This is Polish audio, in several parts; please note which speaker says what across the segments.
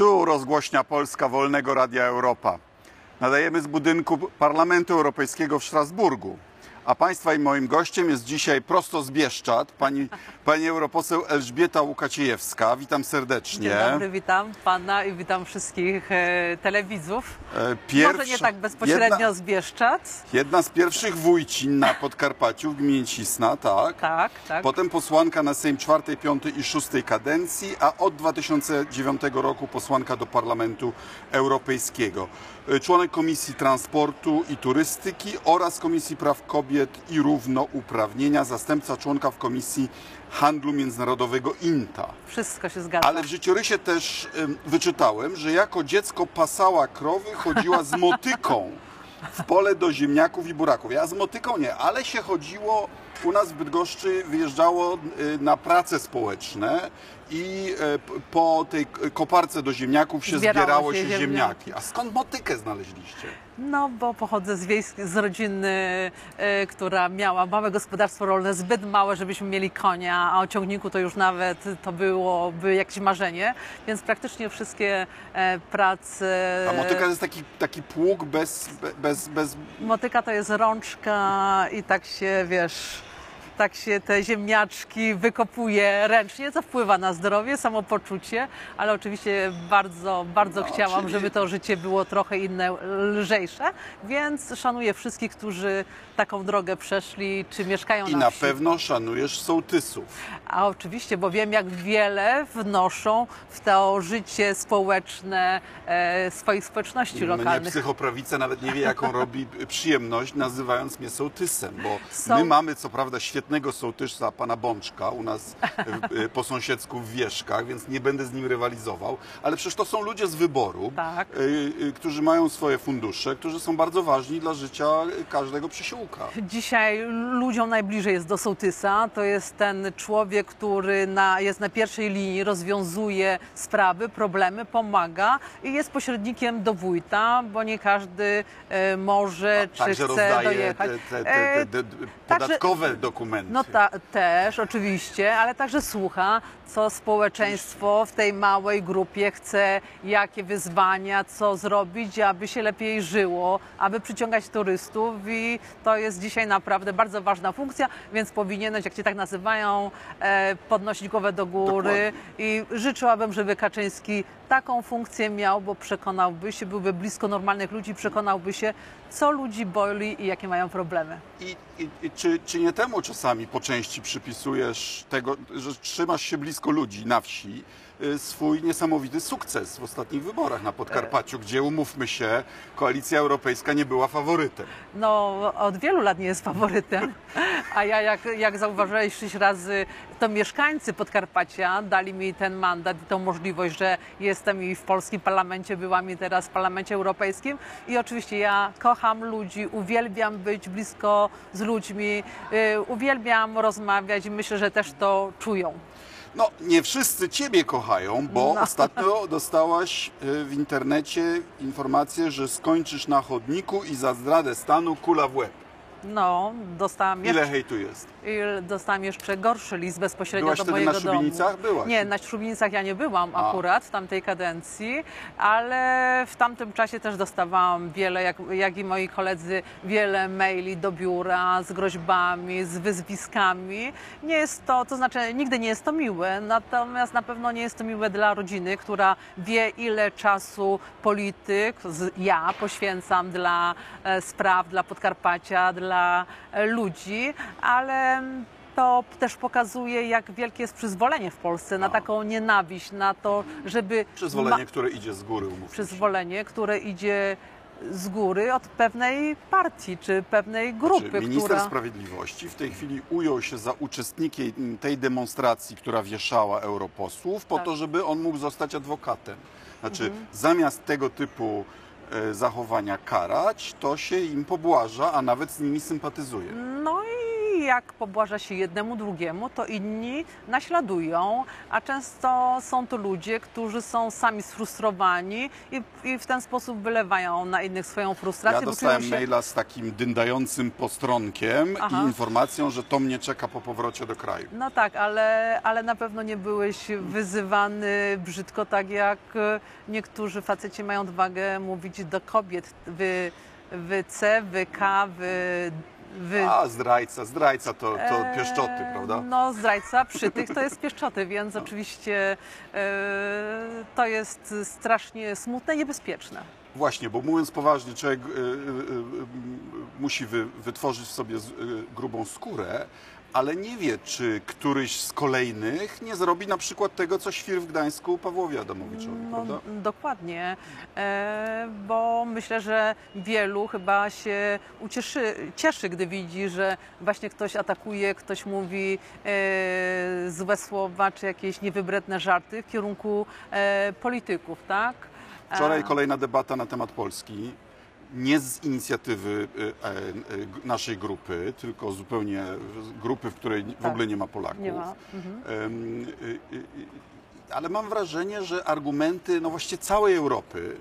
Speaker 1: Tu rozgłośnia Polska Wolnego Radia Europa. Nadajemy z budynku Parlamentu Europejskiego w Strasburgu. A Państwa i moim gościem jest dzisiaj prosto z Bieszczad pani, pani europoseł Elżbieta Łukaciejewska. Witam serdecznie.
Speaker 2: Dzień dobry, witam Pana i witam wszystkich e, telewidzów.
Speaker 1: E,
Speaker 2: Może nie tak bezpośrednio
Speaker 1: jedna,
Speaker 2: z Bieszczad.
Speaker 1: jedna z pierwszych wójcin na Podkarpaciu w gminie Cisna, tak?
Speaker 2: Tak, tak.
Speaker 1: Potem posłanka na Sejm czwartej, piątej i szóstej kadencji, a od 2009 roku posłanka do Parlamentu Europejskiego. E, Członek Komisji Transportu i Turystyki oraz Komisji Praw Kobiet i Równouprawnienia, zastępca członka w Komisji Handlu Międzynarodowego INTA.
Speaker 2: Wszystko się zgadza.
Speaker 1: Ale w życiorysie też wyczytałem, że jako dziecko pasała krowy, chodziła z motyką w pole do ziemniaków i buraków. Ja z motyką nie, ale się chodziło, u nas w Bydgoszczy wyjeżdżało y, na prace społeczne i y, p- po tej koparce do ziemniaków się
Speaker 2: Zbierało
Speaker 1: zbierało
Speaker 2: się
Speaker 1: się
Speaker 2: ziemniaki.
Speaker 1: ziemniaki. A skąd motykę znaleźliście?
Speaker 2: No, bo pochodzę z, wiejsk- z rodziny, e, która miała małe gospodarstwo rolne, zbyt małe, żebyśmy mieli konia, a o ciągniku to już nawet to byłoby jakieś marzenie, więc praktycznie wszystkie e, prace...
Speaker 1: A motyka to jest taki, taki pług bez, be- bez, bez,
Speaker 2: Motyka to jest rączka i tak się, wiesz, tak się te ziemniaczki wykopuje ręcznie, co wpływa na zdrowie, samopoczucie, ale oczywiście bardzo, bardzo
Speaker 1: No,
Speaker 2: chciałam,
Speaker 1: czyli-
Speaker 2: żeby to życie było trochę inne, lżejsze, więc szanuję wszystkich, którzy taką drogę przeszli, czy mieszkają
Speaker 1: i
Speaker 2: na,
Speaker 1: na
Speaker 2: wsi.
Speaker 1: pewno szanujesz sołtysów.
Speaker 2: A oczywiście, bo wiem, jak wiele wnoszą w to życie społeczne e, swoich społeczności
Speaker 1: Mnie
Speaker 2: lokalnych.
Speaker 1: psychoprawica nawet nie wie, jaką robi przyjemność, nazywając mnie sołtysem, bo
Speaker 2: Są-
Speaker 1: my mamy co prawda świetnego sołtysa, pana Bączka, u nas y, y, po sąsiedzku w Wieszkach, więc nie będę z nim rywalizował, ale przecież to są ludzie z wyboru,
Speaker 2: Tak.
Speaker 1: y, którzy mają swoje fundusze, którzy są bardzo ważni dla życia każdego przysiłka.
Speaker 2: Dzisiaj ludziom najbliżej jest do sołtysa. To jest ten człowiek, który na, jest na pierwszej linii, rozwiązuje sprawy, problemy, pomaga i jest pośrednikiem do wójta, bo nie każdy e, może czy
Speaker 1: Także
Speaker 2: chce
Speaker 1: rozdaje
Speaker 2: dojechać.
Speaker 1: te, te, te,
Speaker 2: E,
Speaker 1: te, te
Speaker 2: także-
Speaker 1: podatkowe dokumenty.
Speaker 2: No ta, też, oczywiście, ale także słucha, co społeczeństwo w tej małej grupie chce, jakie wyzwania, co zrobić, aby się lepiej żyło, aby przyciągać turystów i to jest dzisiaj naprawdę bardzo ważna funkcja, więc powinieneś, jak cię tak nazywają, e, podnosić głowę do góry i życzyłabym, żeby Kaczyński taką funkcję miał, bo przekonałby się, byłby blisko normalnych ludzi, przekonałby się, co ludzi boli i jakie mają problemy.
Speaker 1: I, i, czy, czy nie temu czasami po części przypisujesz tego, że trzymasz się blisko ludzi na wsi, y, swój niesamowity sukces w ostatnich wyborach na Podkarpaciu, gdzie umówmy się, koalicja europejska nie była faworytem.
Speaker 2: No, od wielu lat nie jest faworytem. A ja, jak, jak zauważyłeś sześć razy, to mieszkańcy Podkarpacia dali mi ten mandat i tą możliwość, że jestem i w polskim parlamencie, byłam i teraz w parlamencie europejskim. I oczywiście ja kocham ludzi, uwielbiam być blisko z ludźmi, y, uwielbiam rozmawiać i myślę, że też to czują.
Speaker 1: No, nie wszyscy Ciebie kochają, bo
Speaker 2: No.
Speaker 1: ostatnio dostałaś y, w internecie informację, że skończysz na chodniku i za zdradę stanu kula w łeb.
Speaker 2: No, dostałam
Speaker 1: Ile hejtu jest?
Speaker 2: Dostałam jeszcze gorszy list bezpośrednio
Speaker 1: Byłaś
Speaker 2: do
Speaker 1: wtedy
Speaker 2: mojego
Speaker 1: na
Speaker 2: domu.
Speaker 1: Szubienicach? Byłaś.
Speaker 2: Nie, na Szubienicach ja nie byłam
Speaker 1: A.
Speaker 2: akurat w tamtej kadencji, ale w tamtym czasie też dostawałam wiele, jak, jak i moi koledzy, wiele maili do biura z groźbami, z wyzwiskami. Nie jest to, to znaczy nigdy nie jest to miłe, natomiast na pewno nie jest to miłe dla rodziny, która wie ile czasu polityk, z, ja poświęcam dla e, spraw, dla Podkarpacia, dla e, ludzi, ale to też pokazuje, jak wielkie jest przyzwolenie w Polsce na
Speaker 1: A.
Speaker 2: taką nienawiść, na to, żeby.
Speaker 1: Przyzwolenie, które idzie z góry,
Speaker 2: przyzwolenie, które idzie z góry od pewnej partii czy pewnej grupy,
Speaker 1: Znaczy, minister
Speaker 2: która.
Speaker 1: Sprawiedliwości w tej chwili ujął się za uczestnikiem tej demonstracji, która wieszała europosłów, po
Speaker 2: Tak.
Speaker 1: to, żeby on mógł zostać adwokatem. Znaczy, zamiast tego typu e, zachowania karać, to się im pobłaża, a nawet z nimi sympatyzuje.
Speaker 2: No i jak pobłaża się jednemu, drugiemu, to inni naśladują, a często są to ludzie, którzy są sami sfrustrowani i, i w ten sposób wylewają na innych swoją frustrację.
Speaker 1: Ja dostałem
Speaker 2: się...
Speaker 1: maila z takim dyndającym postronkiem
Speaker 2: Aha.
Speaker 1: i informacją, że to mnie czeka po powrocie do kraju.
Speaker 2: No tak, ale, ale na pewno nie byłeś wyzywany brzydko, tak jak e, niektórzy faceci mają odwagę mówić do kobiet. Wy, wy C, wy K, wy... wy
Speaker 1: A, zdrajca, zdrajca to, to
Speaker 2: Eee,
Speaker 1: pieszczoty, prawda?
Speaker 2: No, zdrajca przy tych to jest pieszczoty, więc oczywiście e, to jest strasznie smutne i niebezpieczne.
Speaker 1: Właśnie, bo mówiąc poważnie, człowiek y, y, y, musi wy, wytworzyć w sobie z, y, grubą skórę, ale nie wie, czy któryś z kolejnych nie zrobi na przykład tego, co świr w Gdańsku Pawłowi Adamowiczowi,
Speaker 2: No,
Speaker 1: prawda?
Speaker 2: dokładnie, e, bo myślę, że wielu chyba się ucieszy, cieszy, gdy widzi, że właśnie ktoś atakuje, ktoś mówi e, złe słowa czy jakieś niewybredne żarty w kierunku e, polityków, tak? E,
Speaker 1: Wczoraj kolejna debata na temat Polski. Nie z inicjatywy y, e, naszej grupy, tylko zupełnie grupy, w której w
Speaker 2: Tak.
Speaker 1: ogóle nie ma Polaków.
Speaker 2: Nie ma. Mhm.
Speaker 1: Y, y, Ale mam wrażenie, że argumenty no właściwie całej Europy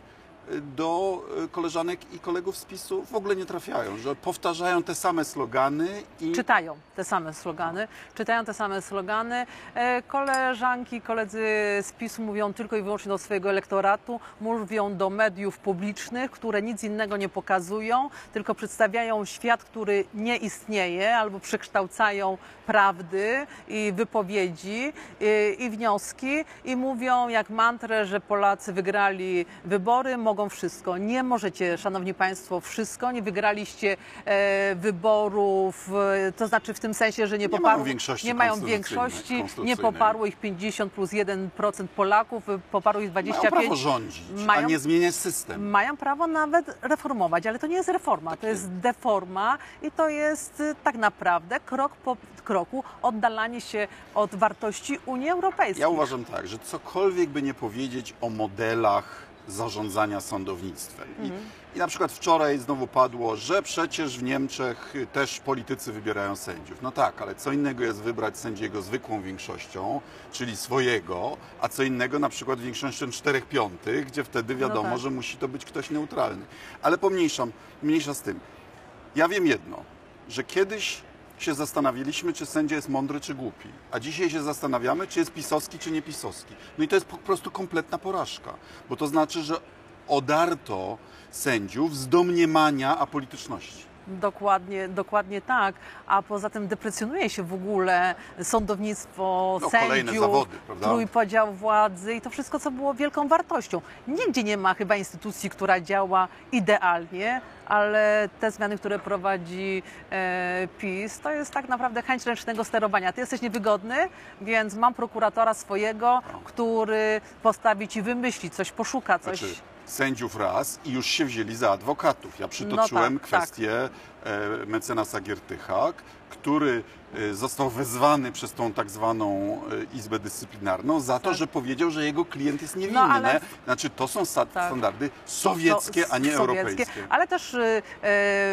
Speaker 1: do y, koleżanek i kolegów z PiSu w ogóle nie trafiają, że powtarzają te same slogany i
Speaker 2: Czytają te same slogany, czytają te same slogany. E, Koleżanki, koledzy z PiSu mówią tylko i wyłącznie do swojego elektoratu, mówią do mediów publicznych, które nic innego nie pokazują, tylko przedstawiają świat, który nie istnieje, albo przekształcają prawdy i wypowiedzi i, i wnioski i mówią jak mantrę, że Polacy wygrali wybory, mogą wszystko. Nie możecie, Szanowni Państwo, wszystko. Nie wygraliście e, wyborów, e, to znaczy w tym sensie, że nie,
Speaker 1: Nie
Speaker 2: poparło,
Speaker 1: mają większości
Speaker 2: nie mają większości, nie poparło ich 50 plus 1% Polaków, poparło ich
Speaker 1: mają
Speaker 2: 25%.
Speaker 1: prawo rządzić, a
Speaker 2: Mają-
Speaker 1: nie zmieniać system.
Speaker 2: Mają prawo nawet reformować, ale to nie jest reforma, to jest deforma i to jest y, tak naprawdę krok po kroku oddalanie się od wartości Unii Europejskiej.
Speaker 1: Ja uważam tak, że cokolwiek by nie powiedzieć o modelach zarządzania sądownictwem. I, I na przykład wczoraj znowu padło, że przecież w Niemczech też politycy wybierają sędziów. No tak, ale co innego jest wybrać sędziego zwykłą większością, czyli swojego, a co innego na przykład większością 4 piątych, gdzie wtedy wiadomo,
Speaker 2: tak.
Speaker 1: że musi to być ktoś neutralny. Ale pomniejszam, mniejsza z tym. Ja wiem jedno, że kiedyś się zastanawialiśmy, czy sędzia jest mądry, czy głupi. A dzisiaj się zastanawiamy, czy jest pisowski, czy nie pisowski. No i to jest po prostu kompletna porażka, bo to znaczy, że odarto sędziów z domniemania apolityczności.
Speaker 2: Dokładnie, dokładnie tak. A poza tym deprecjonuje się w ogóle sądownictwo,
Speaker 1: No,
Speaker 2: sędziów,
Speaker 1: zawody,
Speaker 2: trójpodział władzy i to wszystko, co było wielką wartością. Nigdzie nie ma chyba instytucji, która działa idealnie, ale te zmiany, które prowadzi e, PiS, to jest tak naprawdę chęć ręcznego sterowania. Ty jesteś niewygodny, więc mam prokuratora swojego, który postawi ci, wymyśli coś, poszuka coś.
Speaker 1: Znaczy, sędziów raz i już się wzięli za adwokatów. Ja przytoczyłem
Speaker 2: No tak,
Speaker 1: kwestię e, mecenasa Giertycha, który został wezwany przez tą tak zwaną e, Izbę Dyscyplinarną za to,
Speaker 2: Tak.
Speaker 1: że powiedział, że jego klient jest niewinny.
Speaker 2: No, ale-
Speaker 1: Znaczy, to są
Speaker 2: Tak.
Speaker 1: standardy sowieckie,
Speaker 2: So-
Speaker 1: a nie
Speaker 2: sowieckie.
Speaker 1: europejskie.
Speaker 2: Ale też, y,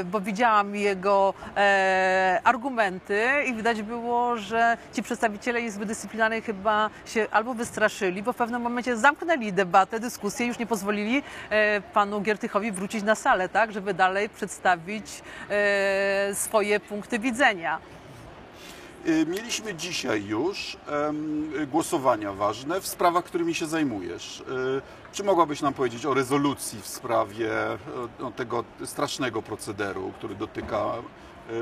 Speaker 2: bo widziałam jego e, argumenty i widać było, że ci przedstawiciele Izby Dyscyplinarnej chyba się albo wystraszyli, bo w pewnym momencie zamknęli debatę, dyskusję, już nie pozwolili e, panu Giertychowi wrócić na salę, tak, żeby dalej przedstawić e, swoje punkty widzenia.
Speaker 1: Y, Mieliśmy dzisiaj już głosowania ważne w sprawach, którymi się zajmujesz. Y, Czy mogłabyś nam powiedzieć o rezolucji w sprawie tego strasznego procederu, który dotyka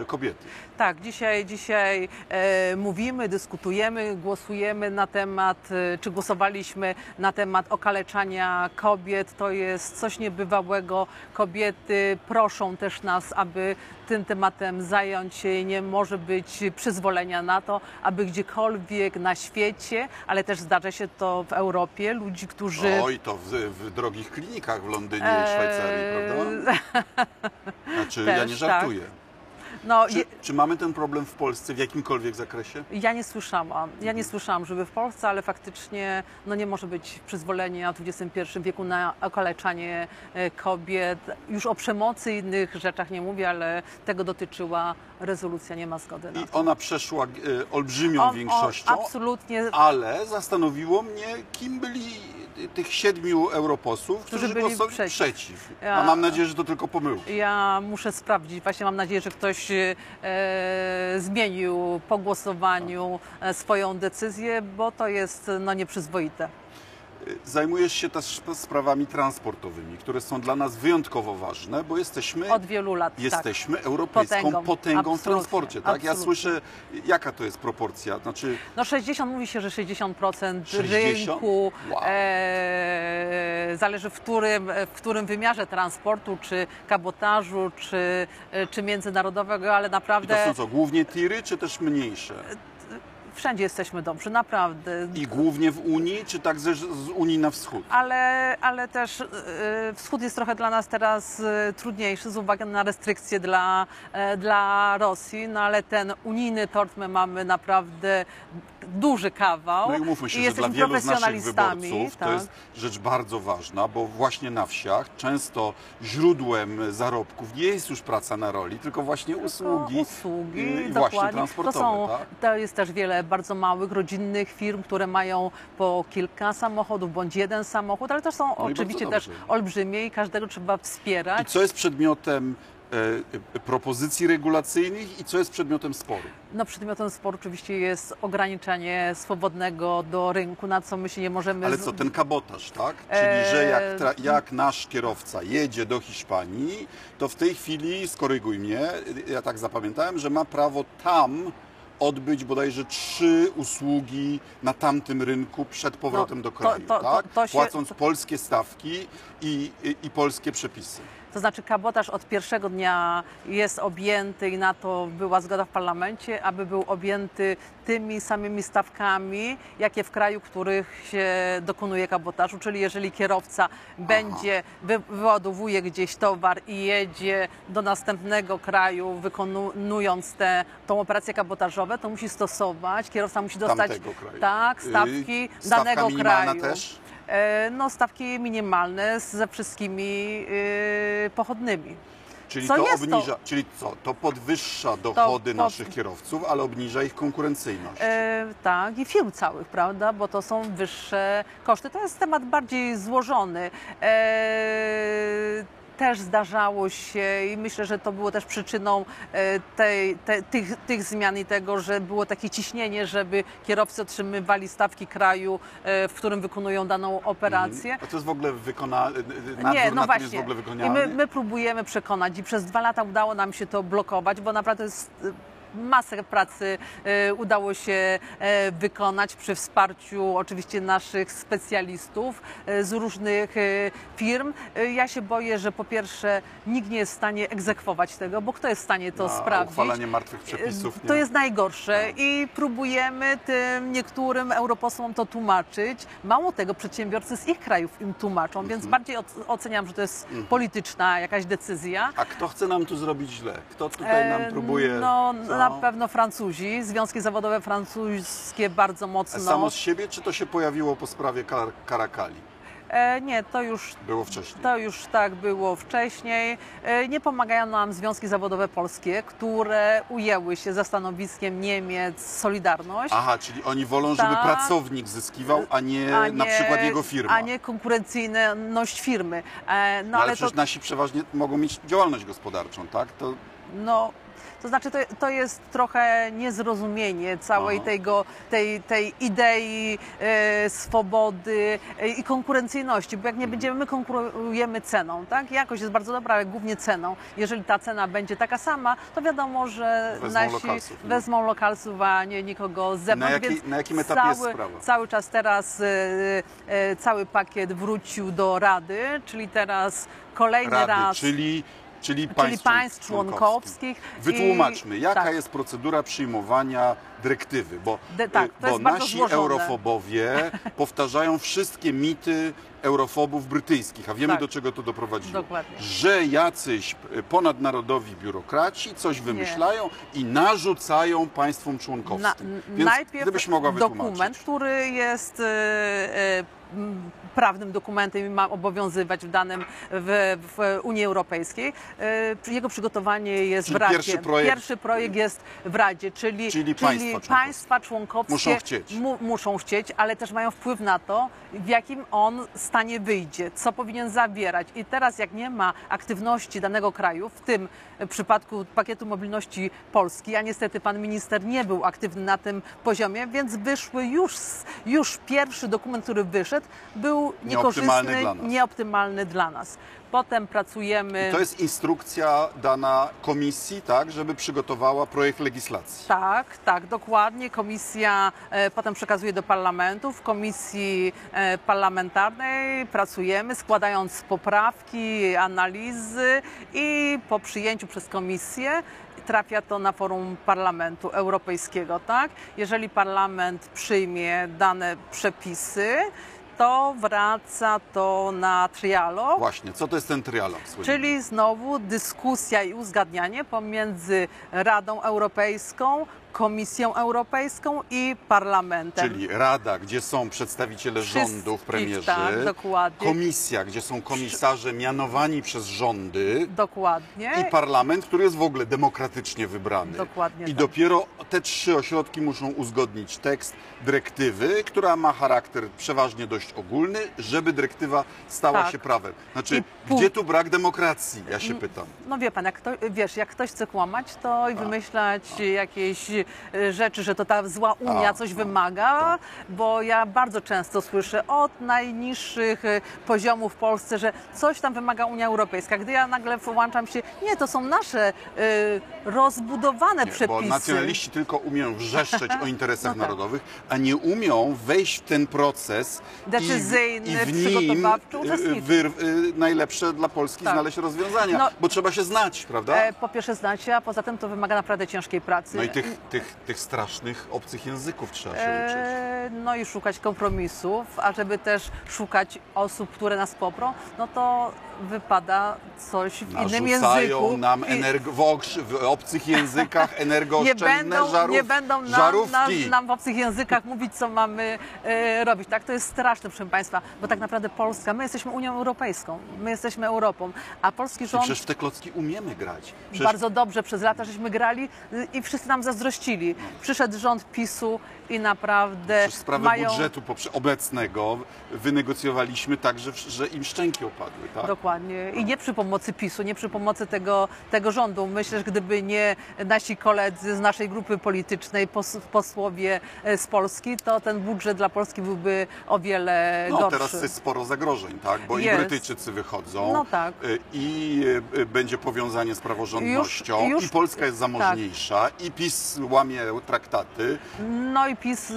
Speaker 1: kobiety?
Speaker 2: Tak, dzisiaj, dzisiaj e, mówimy, dyskutujemy, głosujemy na temat, e, czy głosowaliśmy na temat okaleczania kobiet. To jest coś niebywałego. Kobiety proszą też nas, aby tym tematem zająć się. Nie może być przyzwolenia na to, aby gdziekolwiek na świecie, ale też zdarza się to w Europie, ludzi, którzy...
Speaker 1: Oj, to w, w drogich klinikach w Londynie i Szwajcarii, prawda? Znaczy, ja
Speaker 2: też,
Speaker 1: nie żartuję.
Speaker 2: No,
Speaker 1: Czy,
Speaker 2: je,
Speaker 1: czy mamy ten problem w Polsce w jakimkolwiek zakresie?
Speaker 2: ja nie słyszałam, ja nie słyszałam, żeby w Polsce, ale faktycznie no nie może być przyzwolenia w XXI wieku na okaleczanie e, kobiet. Już o przemocy i innych rzeczach nie mówię, ale tego dotyczyła rezolucja, nie ma zgody na
Speaker 1: I
Speaker 2: to.
Speaker 1: ona przeszła e, olbrzymią
Speaker 2: on
Speaker 1: większością,
Speaker 2: absolutnie
Speaker 1: ale zastanowiło mnie, kim byli tych siedmiu europosłów, którzy,
Speaker 2: Którzy byli
Speaker 1: głosowali
Speaker 2: przeciw.
Speaker 1: przeciw.
Speaker 2: Ja-
Speaker 1: A mam nadzieję, że to tylko pomyłki.
Speaker 2: Ja muszę sprawdzić. Właśnie mam nadzieję, że ktoś e, zmienił po głosowaniu e, swoją decyzję, bo to jest no, nieprzyzwoite.
Speaker 1: Zajmujesz się też sprawami transportowymi, które są dla nas wyjątkowo ważne, bo jesteśmy,
Speaker 2: Od wielu lat.
Speaker 1: jesteśmy europejską potęgą,
Speaker 2: Potęgą.
Speaker 1: w transporcie. Tak? Ja słyszę, jaka to jest proporcja? Znaczy,
Speaker 2: Tak. No 60, mówi się, że 60%,
Speaker 1: 60?
Speaker 2: rynku
Speaker 1: Wow.
Speaker 2: e, zależy w którym, w którym wymiarze transportu, czy kabotażu, czy, czy międzynarodowego, ale
Speaker 1: i to
Speaker 2: naprawdę
Speaker 1: są co, głównie tiry, czy też mniejsze?
Speaker 2: Wszędzie jesteśmy dobrzy, naprawdę.
Speaker 1: I głównie w Unii, czy tak z, Unii na wschód?
Speaker 2: Ale, ale też e, wschód jest trochę dla nas teraz e, trudniejszy z uwagi na restrykcje dla, e, dla Rosji, no ale ten unijny tort my mamy naprawdę duży kawał.
Speaker 1: No i umówmy się,
Speaker 2: i
Speaker 1: że dla wielu z naszych wyborców to
Speaker 2: tak.
Speaker 1: jest rzecz bardzo ważna, bo właśnie na wsiach często źródłem zarobków nie jest już praca na roli, tylko właśnie usługi,
Speaker 2: usługi
Speaker 1: yy,
Speaker 2: dokładnie.
Speaker 1: właśnie transportowe.
Speaker 2: To, są,
Speaker 1: tak?
Speaker 2: to jest też wiele bardzo małych, rodzinnych firm, które mają po kilka samochodów bądź jeden samochód, ale też są
Speaker 1: No i
Speaker 2: oczywiście też olbrzymie i każdego trzeba
Speaker 1: I
Speaker 2: wspierać.
Speaker 1: co jest przedmiotem propozycji regulacyjnych i co jest przedmiotem sporu?
Speaker 2: No przedmiotem sporu oczywiście jest ograniczenie swobodnego do rynku, na co my się nie możemy...
Speaker 1: Ale co, ten kabotaż, tak? Czyli, że jak,
Speaker 2: Eee,
Speaker 1: jak nasz kierowca jedzie do Hiszpanii, to w tej chwili, skoryguj mnie, ja tak zapamiętałem, że ma prawo tam odbyć bodajże trzy usługi na tamtym rynku przed powrotem
Speaker 2: No,
Speaker 1: do kraju,
Speaker 2: to- to-
Speaker 1: tak?
Speaker 2: to się-
Speaker 1: Płacąc polskie stawki i, i, i polskie przepisy.
Speaker 2: To znaczy kabotaż od pierwszego dnia jest objęty i na to była zgoda w parlamencie, aby był objęty tymi samymi stawkami, jakie w kraju, w których się dokonuje kabotażu. Czyli jeżeli kierowca będzie, wy, wyładowuje gdzieś towar i jedzie do następnego kraju, wykonując te, tą operację kabotażową, to musi stosować, kierowca musi dostać tak, stawki
Speaker 1: Yy, stawka
Speaker 2: danego kraju.
Speaker 1: też?
Speaker 2: E, No, stawki minimalne ze wszystkimi y, pochodnymi.
Speaker 1: Czyli
Speaker 2: Co
Speaker 1: to
Speaker 2: jest to?
Speaker 1: obniża, czyli co? To podwyższa dochody
Speaker 2: pod-
Speaker 1: naszych kierowców, ale obniża ich konkurencyjność.
Speaker 2: E, tak, i firm całych, prawda? Bo to są wyższe koszty. To jest temat bardziej złożony. E, też zdarzało się i myślę, że to było też przyczyną e, tej, te, tych, tych zmian i tego, że było takie ciśnienie, żeby kierowcy otrzymywali stawki kraju, e, w którym wykonują daną operację.
Speaker 1: A to jest w ogóle wykona... nadzór
Speaker 2: Nie, no właśnie.
Speaker 1: jest w ogóle
Speaker 2: I my, my próbujemy przekonać i przez dwa lata udało nam się to blokować, bo naprawdę jest masę pracy y, udało się y, wykonać przy wsparciu oczywiście naszych specjalistów y, z różnych firm. Ja się boję, że po pierwsze nikt nie jest w stanie egzekwować tego, bo kto jest w stanie to
Speaker 1: Na
Speaker 2: sprawdzić?
Speaker 1: uchwalanie martwych przepisów.
Speaker 2: To
Speaker 1: nie?
Speaker 2: jest najgorsze
Speaker 1: Tak.
Speaker 2: i próbujemy tym niektórym europosłom to tłumaczyć. Mało tego, przedsiębiorcy z ich krajów im tłumaczą,
Speaker 1: Mhm.
Speaker 2: więc bardziej oc- oceniam, że to jest polityczna jakaś decyzja.
Speaker 1: A kto chce nam tu zrobić źle? Kto tutaj nam
Speaker 2: E,
Speaker 1: próbuje...
Speaker 2: No? Na pewno Francuzi, związki zawodowe francuskie bardzo
Speaker 1: A
Speaker 2: mocno.
Speaker 1: Samo z siebie, czy to się pojawiło po sprawie Kar- Karakali?
Speaker 2: E, nie, to już
Speaker 1: Było wcześniej.
Speaker 2: To już tak było wcześniej. E, Nie pomagają nam związki zawodowe polskie, które ujęły się za stanowiskiem Niemiec Solidarność.
Speaker 1: Aha, czyli oni wolą, żeby
Speaker 2: Tak.
Speaker 1: pracownik zyskiwał, a nie,
Speaker 2: a
Speaker 1: na przykład jego firma.
Speaker 2: A nie konkurencyjność firmy. E, No,
Speaker 1: No, ale
Speaker 2: ale to,
Speaker 1: przecież nasi przeważnie mogą mieć działalność gospodarczą, tak? To
Speaker 2: no, to znaczy to, to jest trochę niezrozumienie całej
Speaker 1: Aha.
Speaker 2: tego, tej, tej idei e, swobody e, i konkurencyjności, bo jak
Speaker 1: Mhm.
Speaker 2: nie będziemy, my konkurujemy ceną, tak? Jakość jest bardzo dobra, ale głównie ceną. Jeżeli ta cena będzie taka sama, to wiadomo, że
Speaker 1: Wezmą
Speaker 2: nasi
Speaker 1: lokalsów, nie?
Speaker 2: wezmą lokalsów, a nie nikogo z zewnątrz.
Speaker 1: jakiej-
Speaker 2: więc
Speaker 1: na jakim etapie jest
Speaker 2: cały,
Speaker 1: sprawa?
Speaker 2: Cały czas teraz e, e, cały pakiet wrócił do Rady, czyli teraz kolejny
Speaker 1: rady,
Speaker 2: raz.
Speaker 1: czyli, czyli,
Speaker 2: czyli
Speaker 1: państw,
Speaker 2: państw członkowskich.
Speaker 1: Wytłumaczmy,
Speaker 2: i-
Speaker 1: jaka
Speaker 2: tak.
Speaker 1: jest procedura przyjmowania dyrektywy, bo,
Speaker 2: De- tak,
Speaker 1: bo nasi eurofobowie powtarzają wszystkie mity eurofobów brytyjskich, a wiemy
Speaker 2: Tak.
Speaker 1: do czego to doprowadziło.
Speaker 2: Dokładnie.
Speaker 1: Że jacyś ponadnarodowi biurokraci coś wymyślają i narzucają państwom członkowskim.
Speaker 2: Na,
Speaker 1: Więc
Speaker 2: najpierw
Speaker 1: gdybyś mogła wytłumaczyć.
Speaker 2: dokument, który jest e, m, prawnym dokumentem i ma obowiązywać w danym w, w Unii Europejskiej. E, Jego przygotowanie jest
Speaker 1: Czyli
Speaker 2: w Radzie.
Speaker 1: pierwszy projekt-
Speaker 2: Pierwszy projekt jest w Radzie, czyli,
Speaker 1: Czyli państwa członkowskie.
Speaker 2: państwa członkowskie
Speaker 1: Muszą chcieć.
Speaker 2: mu, muszą chcieć, ale też mają wpływ na to, w jakim on stanie wyjdzie, co powinien zawierać. I teraz jak nie ma aktywności danego kraju, w tym przypadku pakietu mobilności Polski, a niestety pan minister nie był aktywny na tym poziomie, więc wyszły już, już pierwszy dokument, który wyszedł, był
Speaker 1: Nieoptymalny
Speaker 2: niekorzystny,
Speaker 1: dla nas.
Speaker 2: nieoptymalny dla nas. Potem pracujemy...
Speaker 1: To jest instrukcja dana komisji, tak, żeby przygotowała projekt legislacji.
Speaker 2: Tak, tak, dokładnie. Komisja e, potem przekazuje do parlamentu. W komisji e, parlamentarnej pracujemy, składając poprawki, analizy i po przyjęciu przez komisję trafia to na forum Parlamentu Europejskiego, tak? Jeżeli parlament przyjmie dane przepisy, to wraca to na trialog.
Speaker 1: Właśnie, co to jest ten trialog? słynny?
Speaker 2: Czyli znowu dyskusja i uzgadnianie pomiędzy Radą Europejską, Komisją Europejską i Parlamentem.
Speaker 1: Czyli Rada, gdzie są przedstawiciele
Speaker 2: Wszystkich,
Speaker 1: rządów, premierzy.
Speaker 2: tak, dokładnie.
Speaker 1: Komisja, gdzie są komisarze mianowani przez rządy.
Speaker 2: Dokładnie.
Speaker 1: I parlament, który jest w ogóle demokratycznie wybrany.
Speaker 2: Dokładnie
Speaker 1: I
Speaker 2: tak.
Speaker 1: dopiero te trzy ośrodki muszą uzgodnić tekst dyrektywy, która ma charakter przeważnie dość ogólny, żeby dyrektywa stała
Speaker 2: Tak.
Speaker 1: się prawem. Znaczy,
Speaker 2: I
Speaker 1: gdzie tu brak demokracji? Ja się pytam.
Speaker 2: No wie pan, jak to, wiesz, jak ktoś chce kłamać, to i wymyślać jakieś e, rzeczy, że to ta zła Unia coś
Speaker 1: no,
Speaker 2: wymaga, bo ja bardzo często słyszę od najniższych e, poziomów w Polsce, że coś tam wymaga Unia Europejska. Gdy ja nagle włączam się, nie, to są nasze e, rozbudowane
Speaker 1: Nie,
Speaker 2: przepisy.
Speaker 1: bo nacjonaliści tylko umieją wrzeszczeć o interesach
Speaker 2: No tak.
Speaker 1: narodowych, a nie umią wejść w ten proces i-
Speaker 2: Decyzyjny,
Speaker 1: i w nim
Speaker 2: przygotowawczy,
Speaker 1: y,
Speaker 2: uczestniczyć.
Speaker 1: wyr- y, najlepsze dla Polski
Speaker 2: Tak.
Speaker 1: znaleźć rozwiązania,
Speaker 2: No-
Speaker 1: bo trzeba się znać, prawda?
Speaker 2: E, po pierwsze znać się, a poza tym to wymaga naprawdę ciężkiej pracy.
Speaker 1: No i tych, tych, tych strasznych obcych języków trzeba się uczyć.
Speaker 2: E, no i szukać kompromisów, a żeby też szukać osób, które nas poprą, no to wypada coś w innym
Speaker 1: Narzucają
Speaker 2: języku.
Speaker 1: nam
Speaker 2: I
Speaker 1: energ- w, obcych językach
Speaker 2: nie
Speaker 1: energooszczędne
Speaker 2: będą,
Speaker 1: żarów,
Speaker 2: nie będą nam, nam,
Speaker 1: żarówki.
Speaker 2: nam w obcych językach mówić, co mamy e, robić. Tak, to jest straszne, proszę Państwa, bo tak naprawdę Polska, my jesteśmy Unią Europejską, my jesteśmy Europą, a polski rząd
Speaker 1: Przecież w te klocki umiemy grać. Przecież
Speaker 2: bardzo dobrze przez lata żeśmy grali i wszyscy nam zazdrościli. Przyszedł rząd PiSu i naprawdę
Speaker 1: Przecież sprawę
Speaker 2: mają...
Speaker 1: budżetu obecnego wynegocjowaliśmy tak, że, że im szczęki opadły. Tak?
Speaker 2: Dokładnie. I nie przy pomocy PiSu, nie przy pomocy tego, tego rządu. Myślę, że gdyby nie nasi koledzy z naszej grupy politycznej, pos, posłowie e, z Polski, to ten budżet dla Polski byłby o wiele
Speaker 1: No
Speaker 2: gorszy.
Speaker 1: teraz jest sporo zagrożeń, tak? Bo i
Speaker 2: Jest.
Speaker 1: Brytyjczycy wychodzą,
Speaker 2: No tak.
Speaker 1: y, i y, będzie powiązanie z praworządnością,
Speaker 2: Już- już-
Speaker 1: i Polska jest zamożniejsza, i PiS łamie traktaty.
Speaker 2: No i PiS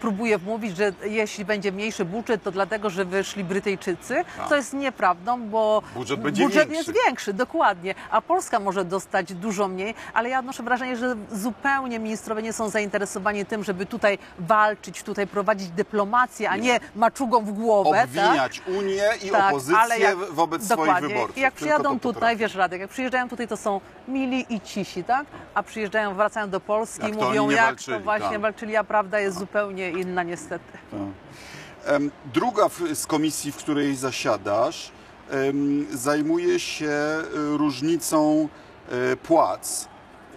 Speaker 2: próbuje wmówić, że jeśli będzie mniejszy budżet, to dlatego, że wyszli Brytyjczycy,
Speaker 1: Tak.
Speaker 2: co jest nieprawdą, bo
Speaker 1: Budżet będzie
Speaker 2: budżet
Speaker 1: większy.
Speaker 2: jest większy, dokładnie, a Polska może dostać dużo mniej, ale ja odnoszę wrażenie, że zupełnie ministrowie nie są zainteresowani tym, żeby tutaj walczyć, tutaj prowadzić dyplomację, a nie maczugą w głowę. tak?
Speaker 1: Obwiniać Unię i
Speaker 2: Tak,
Speaker 1: opozycję
Speaker 2: jak-
Speaker 1: wobec swoich
Speaker 2: dokładnie.
Speaker 1: wyborców.
Speaker 2: I jak przyjadą tutaj, wiesz Radek, jak przyjeżdżają tutaj, to są mili i cisi, tak? A przyjeżdżają, wracają do Polski
Speaker 1: Jak
Speaker 2: i mówią,
Speaker 1: nie
Speaker 2: jak
Speaker 1: walczyli,
Speaker 2: to właśnie
Speaker 1: tak.
Speaker 2: walczyli, a prawda jest zupełnie inna niestety.
Speaker 1: Em, Druga z komisji, w której zasiadasz, zajmuje się y, różnicą e, płac.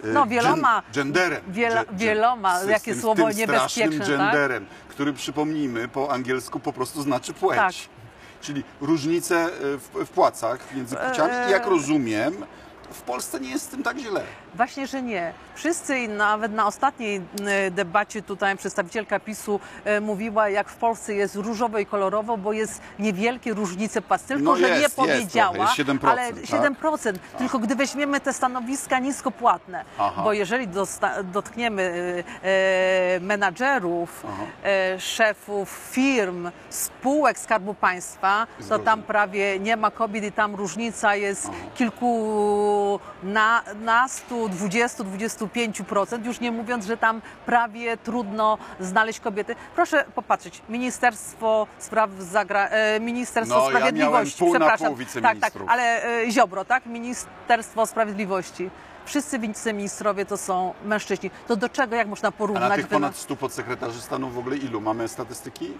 Speaker 1: e,
Speaker 2: No, wieloma-
Speaker 1: gen- genderem.
Speaker 2: wielo- wieloma,
Speaker 1: z- z
Speaker 2: jakie
Speaker 1: tym,
Speaker 2: słowo
Speaker 1: tym
Speaker 2: niebezpieczne, tak?
Speaker 1: genderem, który przypomnijmy po angielsku po prostu znaczy płeć.
Speaker 2: Tak.
Speaker 1: Czyli różnice e, w, w płacach między płciami. Jak rozumiem, w Polsce nie jest z tym tak źle.
Speaker 2: Właśnie, że nie. Wszyscy nawet na ostatniej e, debacie tutaj przedstawicielka PiSu e, mówiła, jak w Polsce jest różowo i kolorowo, bo jest niewielkie różnice płac. Tylko,
Speaker 1: No
Speaker 2: że
Speaker 1: jest,
Speaker 2: nie
Speaker 1: jest
Speaker 2: powiedziała,
Speaker 1: trochę, jest 7%,
Speaker 2: ale
Speaker 1: tak?
Speaker 2: 7%. Tylko gdy weźmiemy te stanowiska niskopłatne,
Speaker 1: Aha.
Speaker 2: bo jeżeli dotkniemy e, menadżerów,
Speaker 1: Aha.
Speaker 2: e, szefów firm, spółek Skarbu Państwa, to tam prawie nie ma kobiet i tam różnica jest kilku kilkunastu, 20-25%, już nie mówiąc, że tam prawie trudno znaleźć kobiety. Proszę popatrzeć, Ministerstwo Spraw Zagra... e, Ministerstwo
Speaker 1: No, ja
Speaker 2: Sprawiedliwości,
Speaker 1: na
Speaker 2: przepraszam. tak, tak, ale e, Ziobro, tak? Ministerstwo Sprawiedliwości. Wszyscy wiceministrowie to są mężczyźni. To do czego, jak można
Speaker 1: A
Speaker 2: porównać?
Speaker 1: na tych ponad 100 podsekretarzy stanu w ogóle ilu? Mamy statystyki?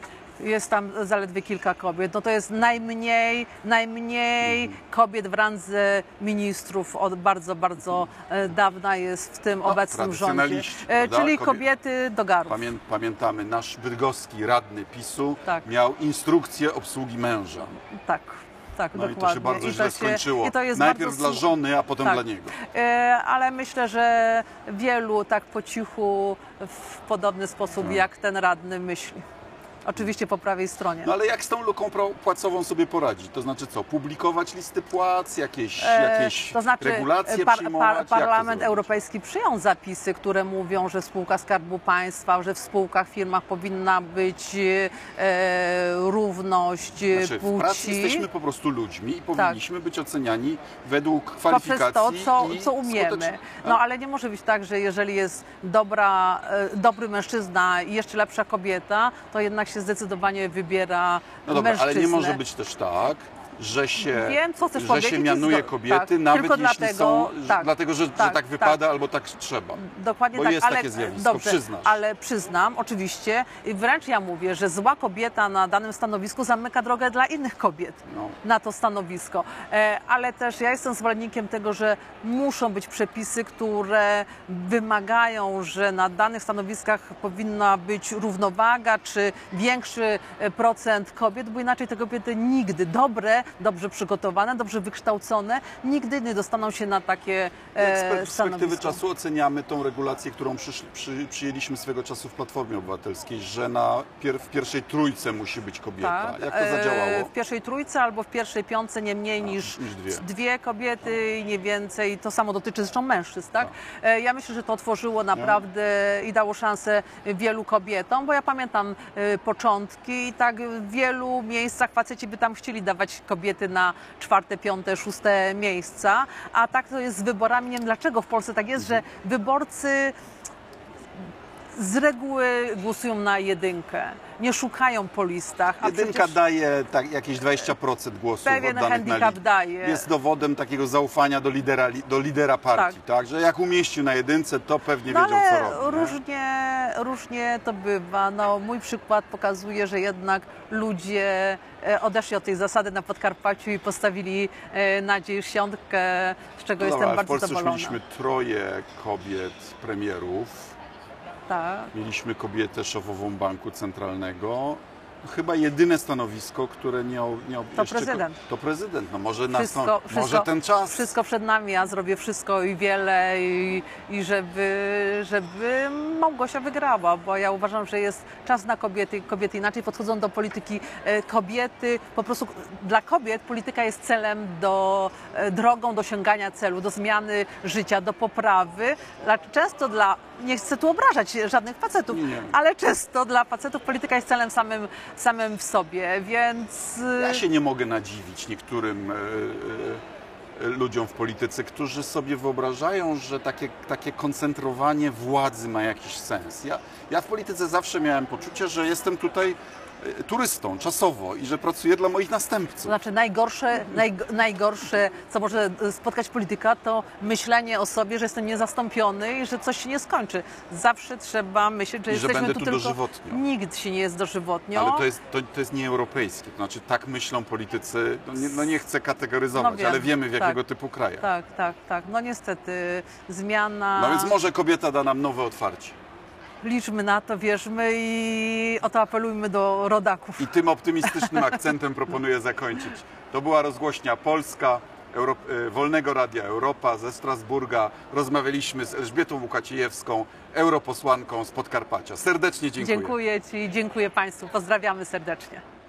Speaker 2: Jest tam zaledwie kilka kobiet. No to jest najmniej, najmniej kobiet w randze ministrów od bardzo, bardzo e, dawna jest w tym obecnym rządzie. E,
Speaker 1: prawda?
Speaker 2: Czyli
Speaker 1: Kobie-
Speaker 2: kobiety do garów.
Speaker 1: Pamię, pamiętamy, nasz bydgoski radny PiSu
Speaker 2: Tak.
Speaker 1: miał instrukcję obsługi męża.
Speaker 2: Tak, tak,
Speaker 1: No i
Speaker 2: dokładnie.
Speaker 1: to się bardzo źle
Speaker 2: się-
Speaker 1: skończyło.
Speaker 2: i to jest
Speaker 1: Najpierw
Speaker 2: bardzo
Speaker 1: dla żony, a potem
Speaker 2: Tak.
Speaker 1: dla niego.
Speaker 2: E, ale myślę, że wielu tak po cichu w podobny sposób
Speaker 1: Tak.
Speaker 2: jak ten radny myśli. Oczywiście po prawej stronie.
Speaker 1: No ale jak z tą luką płacową sobie poradzić? To znaczy co, publikować listy płac, jakieś,
Speaker 2: E,
Speaker 1: jakieś
Speaker 2: to znaczy,
Speaker 1: regulacje
Speaker 2: par- par- Parlament? Europejski przyjął zapisy, które mówią, że w spółkach Skarbu Państwa, że w spółkach, firmach powinna być e, równość e,
Speaker 1: Znaczy, w pracy
Speaker 2: płci.
Speaker 1: jesteśmy po prostu ludźmi i powinniśmy być oceniani według
Speaker 2: Poprzez
Speaker 1: kwalifikacji
Speaker 2: to, co, co umiemy. No ale nie może być tak, że jeżeli jest dobra, e, dobry mężczyzna i jeszcze lepsza kobieta, to jednak się zdecydowanie wybiera
Speaker 1: No dobra, ale
Speaker 2: mężczyznę.
Speaker 1: nie może być też tak, że się,
Speaker 2: Wiem, co chcesz
Speaker 1: że
Speaker 2: powiedzieć
Speaker 1: się
Speaker 2: i
Speaker 1: mianuje
Speaker 2: zgo-
Speaker 1: kobiety,
Speaker 2: tak,
Speaker 1: nawet
Speaker 2: tylko
Speaker 1: jeśli
Speaker 2: dlatego-
Speaker 1: są, że,
Speaker 2: tak,
Speaker 1: dlatego, że, że
Speaker 2: tak,
Speaker 1: tak wypada albo tak trzeba.
Speaker 2: Dokładnie
Speaker 1: Bo
Speaker 2: tak,
Speaker 1: jest
Speaker 2: ale
Speaker 1: takie zjawisko,
Speaker 2: dobrze,
Speaker 1: przyznasz.
Speaker 2: ale przyznam oczywiście i wręcz ja mówię, że zła kobieta na danym stanowisku zamyka drogę dla innych kobiet
Speaker 1: No.
Speaker 2: na to stanowisko. E, ale też ja jestem zwolennikiem tego, że muszą być przepisy, które wymagają, że na danych stanowiskach powinna być równowaga czy większy e, procent kobiet, bo inaczej te kobiety nigdy dobre, dobrze przygotowane, dobrze wykształcone, nigdy nie dostaną się na takie
Speaker 1: Jak z
Speaker 2: e,
Speaker 1: perspektywy
Speaker 2: stanowisko.
Speaker 1: czasu oceniamy tą regulację, którą przyszli, przy, przyjęliśmy swego czasu w Platformie Obywatelskiej, że na pier, w pierwszej trójce musi być kobieta.
Speaker 2: Tak.
Speaker 1: Jak to
Speaker 2: E,
Speaker 1: zadziałało?
Speaker 2: W pierwszej trójce albo w pierwszej piątce nie mniej niż,
Speaker 1: niż dwie.
Speaker 2: kobiety i nie więcej. To samo dotyczy zresztą mężczyzn, tak?
Speaker 1: Tak.
Speaker 2: E, Ja myślę, że to otworzyło naprawdę i dało szansę wielu kobietom, bo ja pamiętam e, początki i tak w wielu miejscach faceci by tam chcieli dawać kobiety na czwarte, piąte, szóste miejsca, a tak to jest z wyborami. Nie wiem dlaczego w Polsce tak jest, że wyborcy z reguły głosują na jedynkę, nie szukają po listach.
Speaker 1: Jedynka
Speaker 2: przecież...
Speaker 1: daje tak, jakieś 20% głosów
Speaker 2: Pewien
Speaker 1: oddanych na
Speaker 2: handicap daje.
Speaker 1: Jest dowodem takiego zaufania do lidera, li- do lidera partii, tak. Że jak umieścił na jedynce, to pewnie
Speaker 2: No
Speaker 1: wiedział, co
Speaker 2: ale
Speaker 1: robi. nie?
Speaker 2: różnie, różnie to bywa. No, mój przykład pokazuje, że jednak ludzie e, odeszli od tej zasady na Podkarpaciu i postawili e, na dziesiątkę, z czego
Speaker 1: No
Speaker 2: jestem
Speaker 1: dobra, ale w
Speaker 2: bardzo
Speaker 1: Polsce już
Speaker 2: zadowolona.
Speaker 1: mieliśmy troje kobiet premierów.
Speaker 2: Tak.
Speaker 1: Mieliśmy kobietę szefową Banku Centralnego. Chyba jedyne stanowisko, które nie, nie
Speaker 2: To
Speaker 1: jeszcze,
Speaker 2: prezydent.
Speaker 1: To prezydent. No może,
Speaker 2: Wszystko, wszystko,
Speaker 1: może ten czas.
Speaker 2: Wszystko przed nami, ja zrobię wszystko i wiele i, i żeby, żeby Małgosia wygrała, bo ja uważam, że jest czas na kobiety. Kobiety inaczej podchodzą do polityki. E, Kobiety, po prostu dla kobiet polityka jest celem, do, e, drogą do osiągania celu, do zmiany życia, do poprawy. Często dla, nie chcę tu obrażać żadnych facetów,
Speaker 1: nie.
Speaker 2: ale często dla facetów polityka jest celem samym, samym w sobie, więc... e,
Speaker 1: Ja się nie mogę nadziwić niektórym e, e, ludziom w polityce, którzy sobie wyobrażają, że takie, takie koncentrowanie władzy ma jakiś sens. Ja, ja w polityce zawsze miałem poczucie, że jestem tutaj e, turystą czasowo i że pracuję dla moich
Speaker 2: To
Speaker 1: następców.
Speaker 2: znaczy najgorsze, naj, najgorsze, co może spotkać polityka, to myślenie o sobie, że jestem niezastąpiony i że coś się nie skończy. Zawsze trzeba myśleć, że
Speaker 1: I że
Speaker 2: jesteśmy
Speaker 1: będę
Speaker 2: tu
Speaker 1: tu
Speaker 2: tylko...
Speaker 1: dożywotnio.
Speaker 2: Nikt się nie jest dożywotnio.
Speaker 1: Ale to jest, to, to jest nieeuropejskie. To znaczy tak myślą politycy, no nie, no nie chcę kategoryzować,
Speaker 2: No wiem,
Speaker 1: ale wiemy w
Speaker 2: tak.
Speaker 1: jakiego typu krajach.
Speaker 2: Tak, tak, tak. No niestety zmiana...
Speaker 1: No więc może kobieta da nam nowe otwarcie.
Speaker 2: Liczmy na to, wierzmy i o to apelujmy do rodaków.
Speaker 1: I tym optymistycznym akcentem proponuję zakończyć. To była rozgłośnia Polska, Euro, e, Wolnego Radia Europa ze Strasburga. Rozmawialiśmy z Elżbietą Łukacijewską, europosłanką z Podkarpacia. Serdecznie dziękuję.
Speaker 2: Dziękuję Ci, dziękuję Państwu. Pozdrawiamy serdecznie.